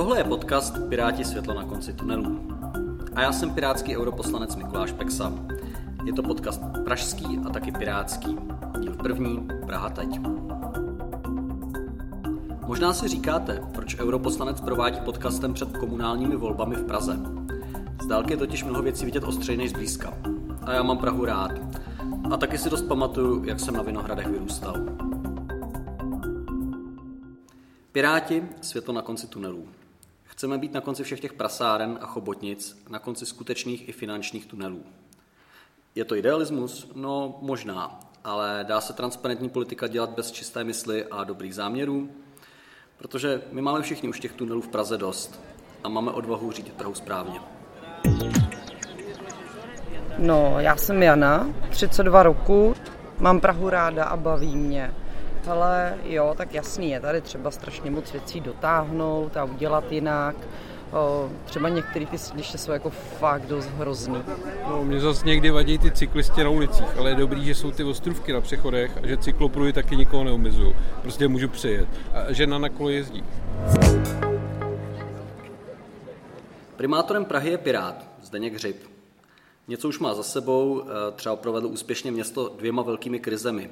Tohle je podcast Piráti světlo na konci tunelu. A já jsem pirátský europoslanec Mikuláš Peksa. Je to podcast pražský a taky pirátský. Díl první, Praha teď. Možná si říkáte, proč europoslanec provádí podcastem před komunálními volbami v Praze. Z dálky je totiž mnoho věcí vidět ostřeji než zblízka. A já mám Prahu rád. A taky si dost pamatuju, jak jsem na Vinohradech vyrůstal. Piráti, světlo na konci tunelů. Chceme být na konci všech těch prasáren a chobotnic, na konci skutečných i finančních tunelů. Je to idealismus? No, možná. Ale dá se transparentní politika dělat bez čisté mysli a dobrých záměrů? Protože my máme všichni už těch tunelů v Praze dost a máme odvahu řídit Prahu správně. No, já jsem Jana, 32 roku, mám Prahu ráda a baví mě. Ale jo, tak jasný, je tady třeba strašně moc věcí dotáhnout a udělat jinak. O, třeba některé ty sídliště jsou jako fakt dost hrozný. No, mě zase někdy vadí ty cyklisti na ulicích, ale je dobrý, že jsou ty ostrůvky na přechodech a že cyklopruhy taky nikoho neomezují. Prostě můžu přejet. A žena na kole jezdí. Primátorem Prahy je Pirát, Zdeněk Hřib. Něco už má za sebou, eh, třeba provedl úspěšně město dvěma velkými krizemi,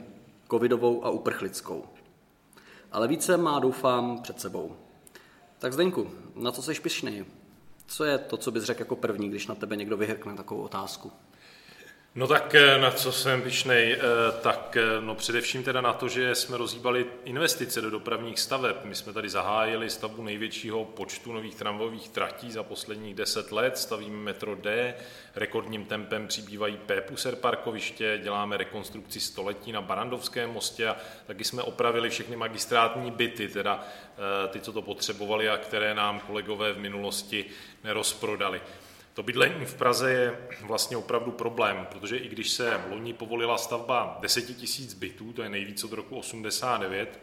covidovou a uprchlickou. Ale více má, doufám, před sebou. Tak Zdeňku, na co jsi pišný? Co je to, co bys řekl jako první, když na tebe někdo vyhrkne takovou otázku? No tak eh, na co jsem pišnej, eh, tak eh, no především teda na to, že jsme rozhýbali investice do dopravních staveb. My jsme tady zahájili stavbu největšího počtu nových tramvajových tratí za posledních deset let, stavíme metro D, rekordním tempem přibývají P-puser parkoviště, děláme rekonstrukci století na Barandovském mostě a taky jsme opravili všechny magistrátní byty, teda ty, co to potřebovali a které nám kolegové v minulosti nerozprodali. To bydlení v Praze je vlastně opravdu problém, protože i když se loni povolila stavba 10 tisíc bytů, to je nejvíc od roku 89,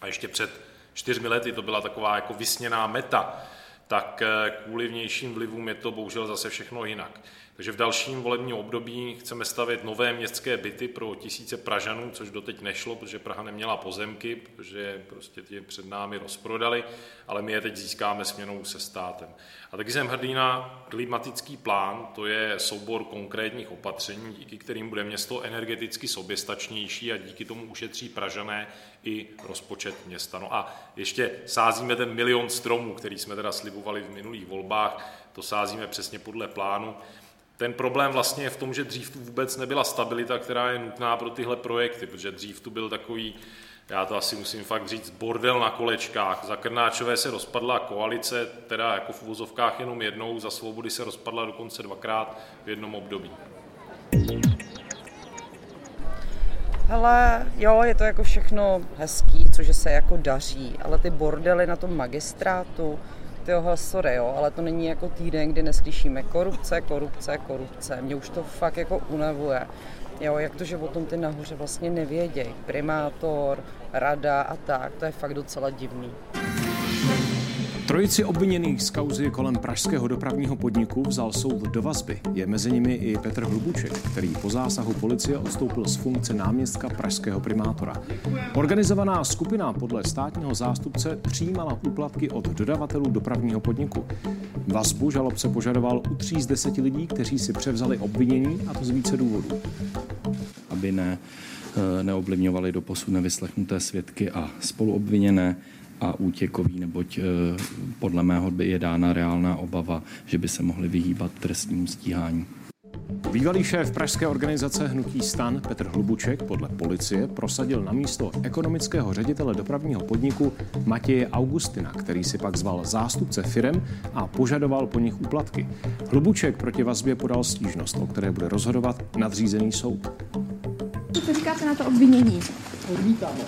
a ještě před čtyřmi lety to byla taková jako vysněná meta, tak eh, kvůli vnějším vlivům je to bohužel zase všechno jinak. Takže v dalším volebním období chceme stavět nové městské byty pro tisíce Pražanů, což doteď nešlo, protože Praha neměla pozemky, protože prostě ti před námi rozprodali, ale my je teď získáme směnou se státem. A taky jsem hrdý na klimatický plán, to je soubor konkrétních opatření, díky kterým bude město energeticky soběstačnější a díky tomu ušetří Pražané i rozpočet města. No a ještě sázíme ten milion stromů, který jsme teda slibovali v minulých volbách, to sázíme přesně podle plánu. Ten problém vlastně je v tom, že dřív tu vůbec nebyla stabilita, která je nutná pro tyhle projekty, protože dřív tu byl takový, já to asi musím fakt říct, bordel na kolečkách. Za Krnáčové se rozpadla koalice, teda jako v uvozovkách jenom jednou, za svobody se rozpadla dokonce dvakrát v jednom období. Hele, jo, je to jako všechno hezký, cože se jako daří, ale ty bordely na tom magistrátu, tyho sorry, jo, ale to není jako týden, kdy neslyšíme korupce, korupce, korupce. Mě už to fakt jako unavuje. Jo, jak to, že o tom ty nahoře vlastně nevědějí. Primátor, rada a tak, to je fakt docela divný. Trojici obviněných z kauzy kolem pražského dopravního podniku vzal soud do vazby. Je mezi nimi i Petr Hlubuček, který po zásahu policie odstoupil z funkce náměstka pražského primátora. Organizovaná skupina podle státního zástupce přijímala úplatky od dodavatelů dopravního podniku. Vazbu žalobce požadoval u tří z deseti lidí, kteří si převzali obvinění, a to z více důvodů. Aby ne, eh, neoblivňovali do posud nevyslechnuté svědky a spoluobviněné, a útěkový, neboť eh, podle mého by je dána reálná obava, že by se mohli vyhýbat trestním stíhání. Bývalý šéf pražské organizace Hnutí stan Petr Hlubuček podle policie prosadil na místo ekonomického ředitele dopravního podniku Matěje Augustina, který si pak zval zástupce firem a požadoval po nich úplatky. Hlubuček proti vazbě podal stížnost, o které bude rozhodovat nadřízený soud. Co říkáte na to obvinění? Odmítáme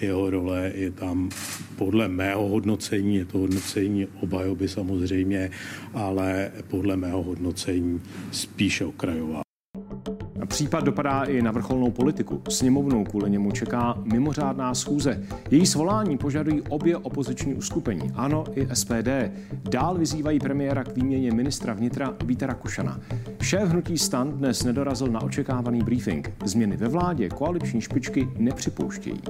jeho role je tam podle mého hodnocení, je to hodnocení obhajoby samozřejmě, ale podle mého hodnocení spíše okrajová. Případ dopadá i na vrcholnou politiku. Sněmovnou kvůli němu čeká mimořádná schůze. Její svolání požadují obě opoziční uskupení, ANO i SPD. Dál vyzývají premiéra k výměně ministra vnitra Víta Rakušana. Šéf hnutí stan dnes nedorazil na očekávaný briefing. Změny ve vládě koaliční špičky nepřipouštějí.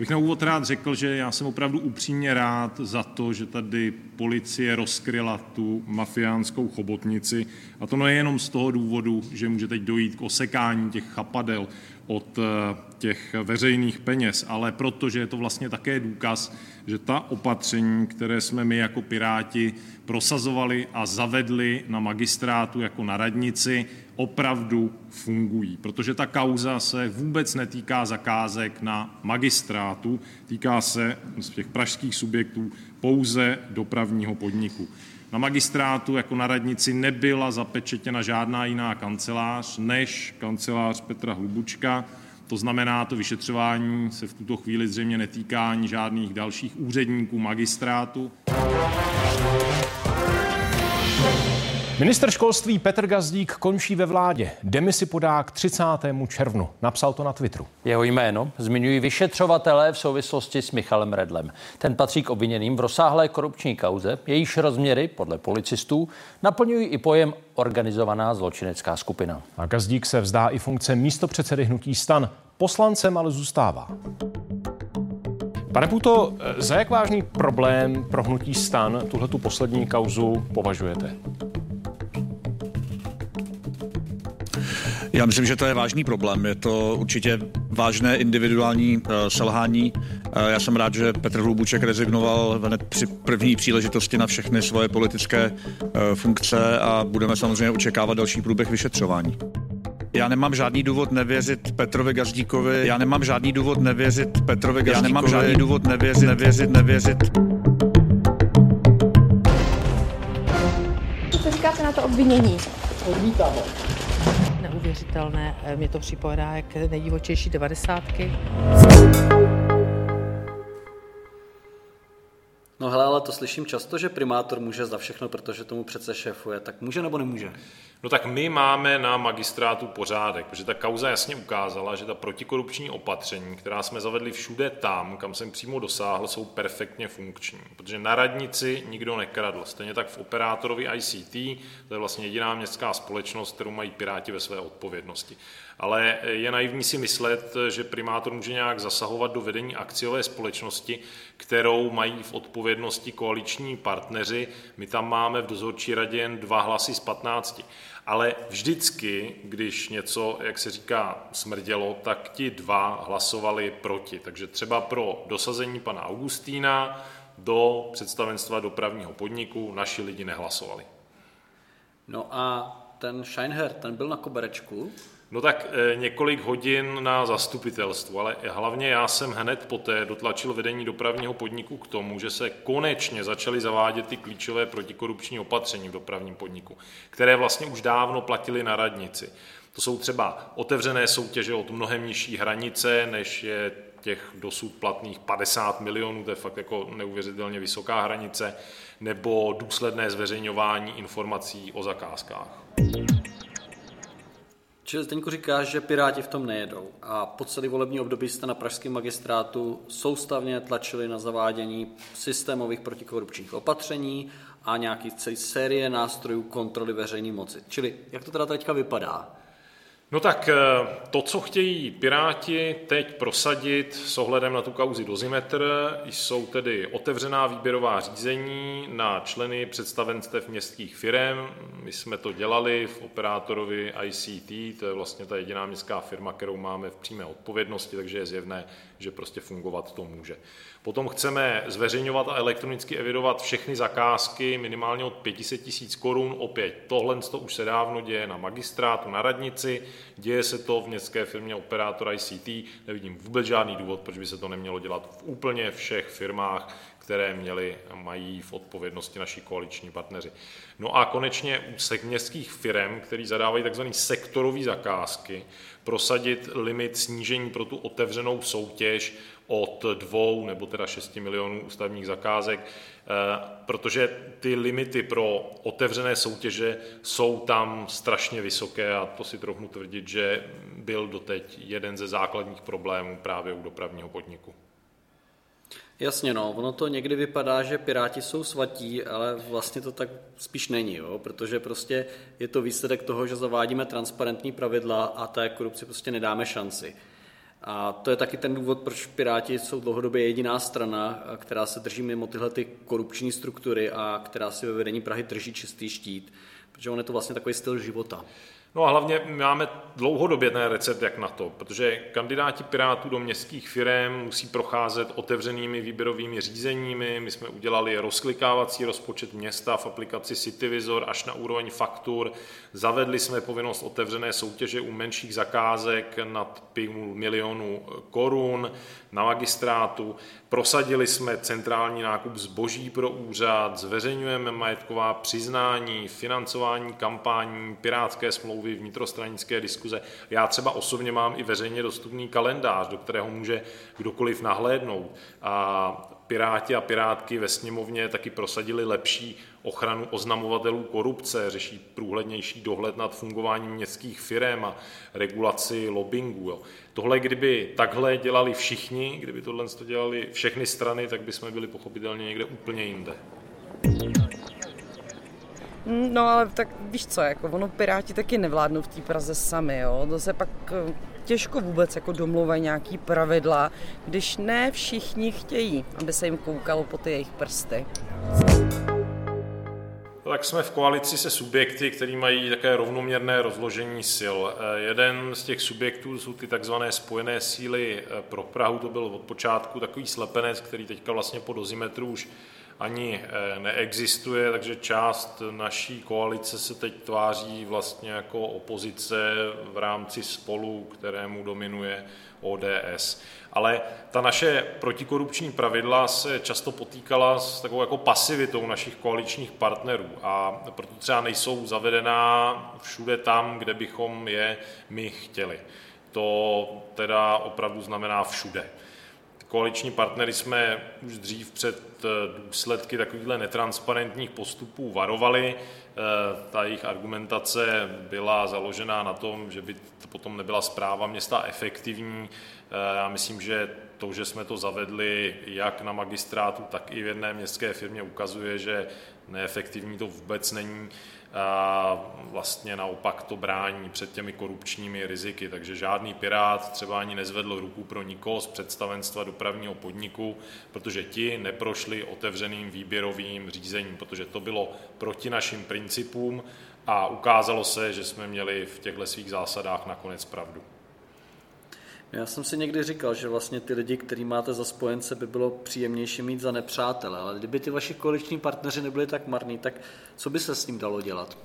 Bych na úvod rád řekl, že já jsem opravdu upřímně rád za to, že tady policie rozkryla tu mafiánskou chobotnici. A to nejenom z toho důvodu, že může teď dojít k osekání těch chapadel od eh, těch veřejných peněz, ale protože je to vlastně také důkaz, že ta opatření, které jsme my jako Piráti prosazovali a zavedli na magistrátu jako na radnici, opravdu fungují. Protože ta kauza se vůbec netýká zakázek na magistrátu, týká se z těch pražských subjektů pouze dopravního podniku. Na magistrátu jako na radnici nebyla zapečetěna žádná jiná kancelář než kancelář Petra Hlubučka. To znamená, to vyšetřování se v tuto chvíli zřejmě netýká ani žádných dalších úředníků magistrátu. Minister školství Petr Gazdík končí ve vládě. Demisi podá k 30. červnu. Napsal to na Twitteru. Jeho jméno zmiňují vyšetřovatelé v souvislosti s Michalem Redlem. Ten patří k obviněným v rozsáhlé korupční kauze, jejíž rozměry, podle policistů, naplňují i pojem organizovaná zločinecká skupina. A Gazdík se vzdá i funkce místo předsedy hnutí stan. Poslancem ale zůstává. Pane Puto, za jak vážný problém pro hnutí stan tuhle tu poslední kauzu považujete? Já myslím, že to je vážný problém. Je to určitě vážné individuální uh, selhání. Uh, já jsem rád, že Petr Hlubuček rezignoval hned při první příležitosti na všechny svoje politické uh, funkce a budeme samozřejmě očekávat další průběh vyšetřování. Já nemám žádný důvod nevěřit Petrovi Gazdíkovi. Já nemám žádný důvod nevěřit Petrovi Gazdíkovi. Já nemám žádný důvod nevěřit, nevěřit, nevěřit. Co říkáte na to obvinění? Odmítám neuvěřitelné. Mně to připadá jak nejdivočejší devadesátky. Ale to slyším často, že primátor může za všechno, protože tomu přece šéfuje. Tak může nebo nemůže? No tak my máme na magistrátu pořádek, protože ta kauza jasně ukázala, že ta protikorupční opatření, která jsme zavedli všude tam, kam jsem přímo dosáhl, jsou perfektně funkční. Protože na radnici nikdo nekradl. Stejně tak v operátorovi ICT, to je vlastně jediná městská společnost, kterou mají Piráti ve své odpovědnosti ale je naivní si myslet, že primátor může nějak zasahovat do vedení akciové společnosti, kterou mají v odpovědnosti koaliční partneři. My tam máme v dozorčí radě jen dva hlasy z 15. Ale vždycky, když něco, jak se říká, smrdělo, tak ti dva hlasovali proti. Takže třeba pro dosazení pana Augustína do představenstva dopravního podniku naši lidi nehlasovali. No a ten Scheinher, ten byl na koberečku? No tak e, několik hodin na zastupitelstvu, ale hlavně já jsem hned poté dotlačil vedení dopravního podniku k tomu, že se konečně začaly zavádět ty klíčové protikorupční opatření v dopravním podniku, které vlastně už dávno platily na radnici. To jsou třeba otevřené soutěže od mnohem nižší hranice, než je těch dosud platných 50 milionů, to je fakt jako neuvěřitelně vysoká hranice, nebo důsledné zveřejňování informací o zakázkách. Čili Zdeňku říkáš, že Piráti v tom nejedou a po celý volební období jste na pražském magistrátu soustavně tlačili na zavádění systémových protikorupčních opatření a nějaký celý série nástrojů kontroly veřejné moci. Čili jak to teda teďka vypadá? No tak eh, to, co chtějí Piráti teď prosadit s ohledem na tu kauzi Dozimetr, jsou tedy otevřená výběrová řízení na členy představenstev městských firm. My jsme to dělali v operátorovi ICT, to je vlastně ta jediná městská firma, kterou máme v přímé odpovědnosti, takže je zjevné, že prostě fungovat to může. Potom chceme zveřejňovat a elektronicky evidovat všechny zakázky minimálně od 500 tisíc korun. Opět, tohle to už se dávno děje na magistrátu, na radnici, děje se to v městské firmě operátor ICT. Nevidím vůbec žádný důvod, proč by se to nemělo dělat v úplně všech firmách, které měli, mají v odpovědnosti naši koaliční partneři. No a konečně u městských firm, který zadávají tzv. sektorové zakázky, prosadit limit snížení pro tu otevřenou soutěž od dvou nebo teda 6 milionů ústavních zakázek, eh, protože ty limity pro otevřené soutěže jsou tam strašně vysoké a to si trochu tvrdit, že byl doteď jeden ze základních problémů právě u dopravního podniku. Jasně, no, ono to někdy vypadá, že Piráti jsou svatí, ale vlastně to tak spíš není, jo? protože prostě je to výsledek toho, že zavádíme transparentní pravidla a té korupci prostě nedáme šanci. A to je taky ten důvod, proč Piráti jsou dlouhodobě jediná strana, která se drží mimo tyhle ty korupční struktury a která si ve vedení Prahy drží čistý štít, protože on je to vlastně takový styl života. No a hlavně máme dlouhodobě ten recept, jak na to, protože kandidáti Pirátů do městských firm musí procházet otevřenými výběrovými řízeními. My jsme udělali rozklikávací rozpočet města v aplikaci CityVisor až na úroveň faktur. Zavedli jsme povinnost otevřené soutěže u menších zakázek nad 5 milionů korun na magistrátu. Prosadili jsme centrální nákup zboží pro úřad, zveřejňujeme majetková přiznání, financování kampání, pirátské smlouvy, vnitrostranické diskuze. Já třeba osobně mám i veřejně dostupný kalendář, do kterého může kdokoliv nahlédnout. A Piráti a Pirátky ve sněmovně taky prosadili lepší ochranu oznamovatelů korupce, řeší průhlednější dohled nad fungováním městských firm a regulaci lobbingu. Jo. Tohle, kdyby takhle dělali všichni, kdyby tohle dělali všechny strany, tak bychom byli pochopitelně někde úplně jinde. No ale tak víš co, jako ono Piráti taky nevládnou v té Praze sami, jo. To se pak eh, těžko vůbec jako domluvají nějaký pravidla, když ne všichni chtějí, aby se jim koukalo po ty jejich prsty. Tak jsme v koalici se subjekty, které mají také rovnoměrné rozložení sil. Eh, jeden z těch subjektů jsou ty takzvané spojené síly eh, pro Prahu, to byl od počátku takový slepenec, který teďka vlastně po dozimetru už ani eh, neexistuje, takže část naší koalice se teď tváří vlastně jako opozice v rámci spolu, kterému dominuje ODS. Ale ta naše protikorupční pravidla se často potýkala s takovou jako pasivitou našich koaličních partnerů a proto třeba nejsou zavedená všude tam, kde bychom je my chtěli. To teda opravdu znamená všude koaliční partnery jsme už dřív před eh, důsledky takovýchhle netransparentních postupů varovali. Eh, ta jejich argumentace byla založená na tom, že by to potom nebyla zpráva města efektivní. Eh, já myslím, že to, že jsme to zavedli jak na magistrátu, tak i v jedné městské firmě, ukazuje, že neefektivní to vůbec není vlastně naopak to brání před těmi korupčními riziky. Takže žádný pirát třeba ani nezvedl ruku pro nikoho z představenstva dopravního podniku, protože ti neprošli otevřeným výběrovým řízením, protože to bylo proti našim principům a ukázalo se, že jsme měli v těchto svých zásadách nakonec pravdu. Já jsem si někdy říkal, že vlastně ty lidi, který máte za spojence, by bylo příjemnější mít za nepřátele, ale kdyby ty vaši koaliční partneři nebyli tak marní, tak co by se s tím dalo dělat?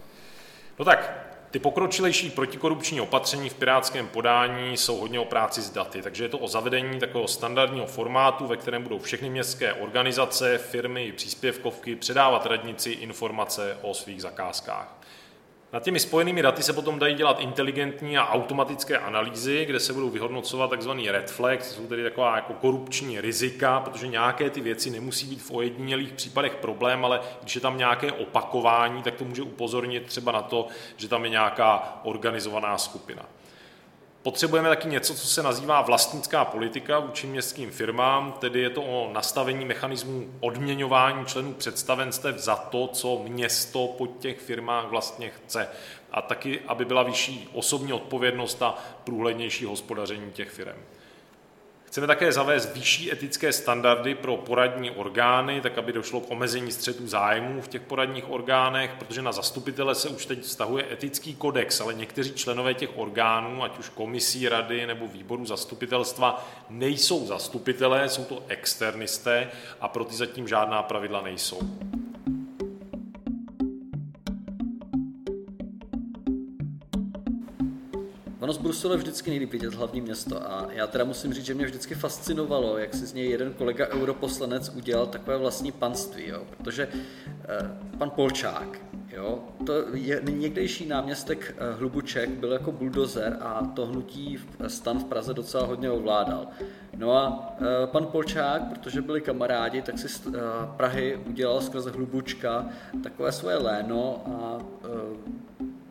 No tak, ty pokročilejší protikorupční opatření v pirátském podání jsou hodně o práci s daty, takže je to o zavedení takového standardního formátu, ve kterém budou všechny městské organizace, firmy i příspěvkovky předávat radnici informace o svých zakázkách. Nad těmi spojenými daty se potom dají dělat inteligentní a automatické analýzy, kde se budou vyhodnocovat tzv. red flags, jsou tedy taková jako korupční rizika, protože nějaké ty věci nemusí být v ojedinělých případech problém, ale když je tam nějaké opakování, tak to může upozornit třeba na to, že tam je nějaká organizovaná skupina. Potřebujeme taky něco, co se nazývá vlastnická politika vůči městským firmám, tedy je to o nastavení mechanismů odměňování členů představenstev za to, co město po těch firmách vlastně chce. A taky, aby byla vyšší osobní odpovědnost a průhlednější hospodaření těch firm. Chceme také zavést vyšší etické standardy pro poradní orgány, tak aby došlo k omezení střetu zájmů v těch poradních orgánech, protože na zastupitele se už teď vztahuje etický kodex, ale někteří členové těch orgánů, ať už komisí, rady nebo výboru zastupitelstva, nejsou zastupitelé, jsou to externisté a pro ty zatím žádná pravidla nejsou. Ono z Bruselu je vždycky nejlíp vidět hlavní město a já teda musím říct, že mě vždycky fascinovalo, jak si z něj jeden kolega europoslanec udělal takové vlastní panství, jo? protože eh, pan Polčák, jo, to je někdejší náměstek eh, Hlubuček byl jako buldozer a to hnutí stan v Praze docela hodně ovládal. No a eh, pan Polčák, protože byli kamarádi, tak si z eh, Prahy udělal skrze Hlubučka takové svoje léno a eh,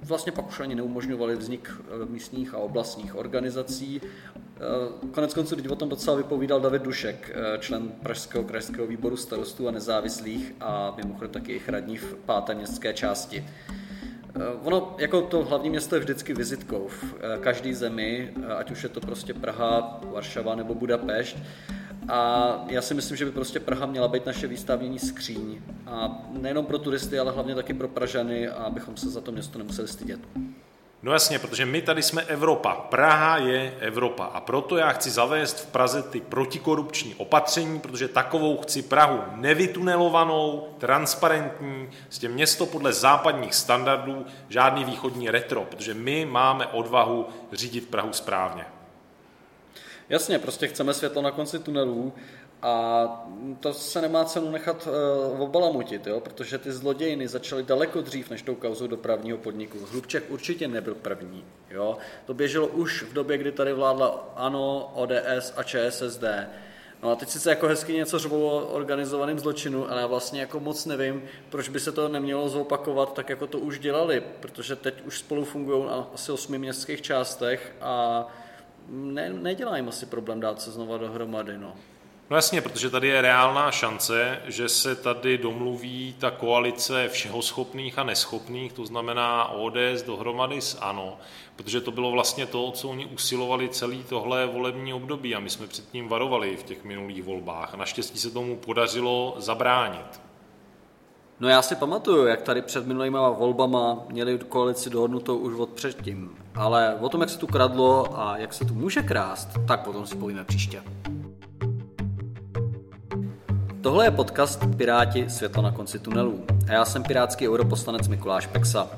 vlastně pak už ani neumožňovali vznik eh, místních a oblastních organizací. Eh, konec konců, teď o tom docela vypovídal David Dušek, eh, člen Pražského krajského výboru starostů a nezávislých a mimochodem taky jejich radní v páté městské části. Ono, jako to hlavní město je vždycky vizitkou v každý zemi, ať už je to prostě Praha, Varšava nebo Budapešť. A já si myslím, že by prostě Praha měla být naše výstavní skříň. A nejenom pro turisty, ale hlavně taky pro Pražany, abychom se za to město nemuseli stydět. No jasně, protože my tady jsme Evropa. Praha je Evropa a proto já chci zavést v Praze ty protikorupční opatření, protože takovou chci Prahu nevytunelovanou, transparentní, s tím město podle západních standardů, žádný východní retro, protože my máme odvahu řídit Prahu správně. Jasně, prostě chceme světlo na konci tunelů a to se nemá cenu nechat uh, obalamutit, jo? protože ty zlodějiny začaly daleko dřív než tou kauzou dopravního podniku. Hlubček určitě nebyl první. Jo? To běželo už v době, kdy tady vládla ANO, ODS a ČSSD. No a teď sice jako hezky něco řvou o zločinu, ale já vlastně jako moc nevím, proč by se to nemělo zopakovat tak, jako to už dělali, protože teď už spolu fungují na asi osmi městských částech a ne, nedělá jim asi problém dát se znova dohromady. No. No jasně, protože tady je reálná šance, že se tady domluví ta koalice všeho schopných a neschopných, to znamená ODS dohromady s ANO, protože to bylo vlastně to, co oni usilovali celý tohle volební období a my jsme před tím varovali v těch minulých volbách naštěstí se tomu podařilo zabránit. No já si pamatuju, jak tady před minulýma volbama měli koalici dohodnutou už od předtím. Ale o tom, jak se tu kradlo a jak se tu může krást, tak potom si povíme příště. Tohle je podcast Piráti světlo na konci tunelů a já jsem pirátský europoslanec Mikuláš Peksa.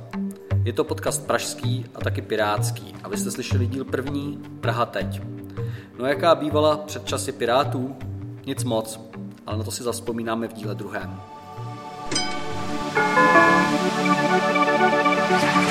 Je to podcast pražský a taky pirátský a vy jste slyšeli díl první Praha teď. No jaká bývala před časy pirátů? Nic moc, ale na to si zaspomínáme v díle druhém. Thank you.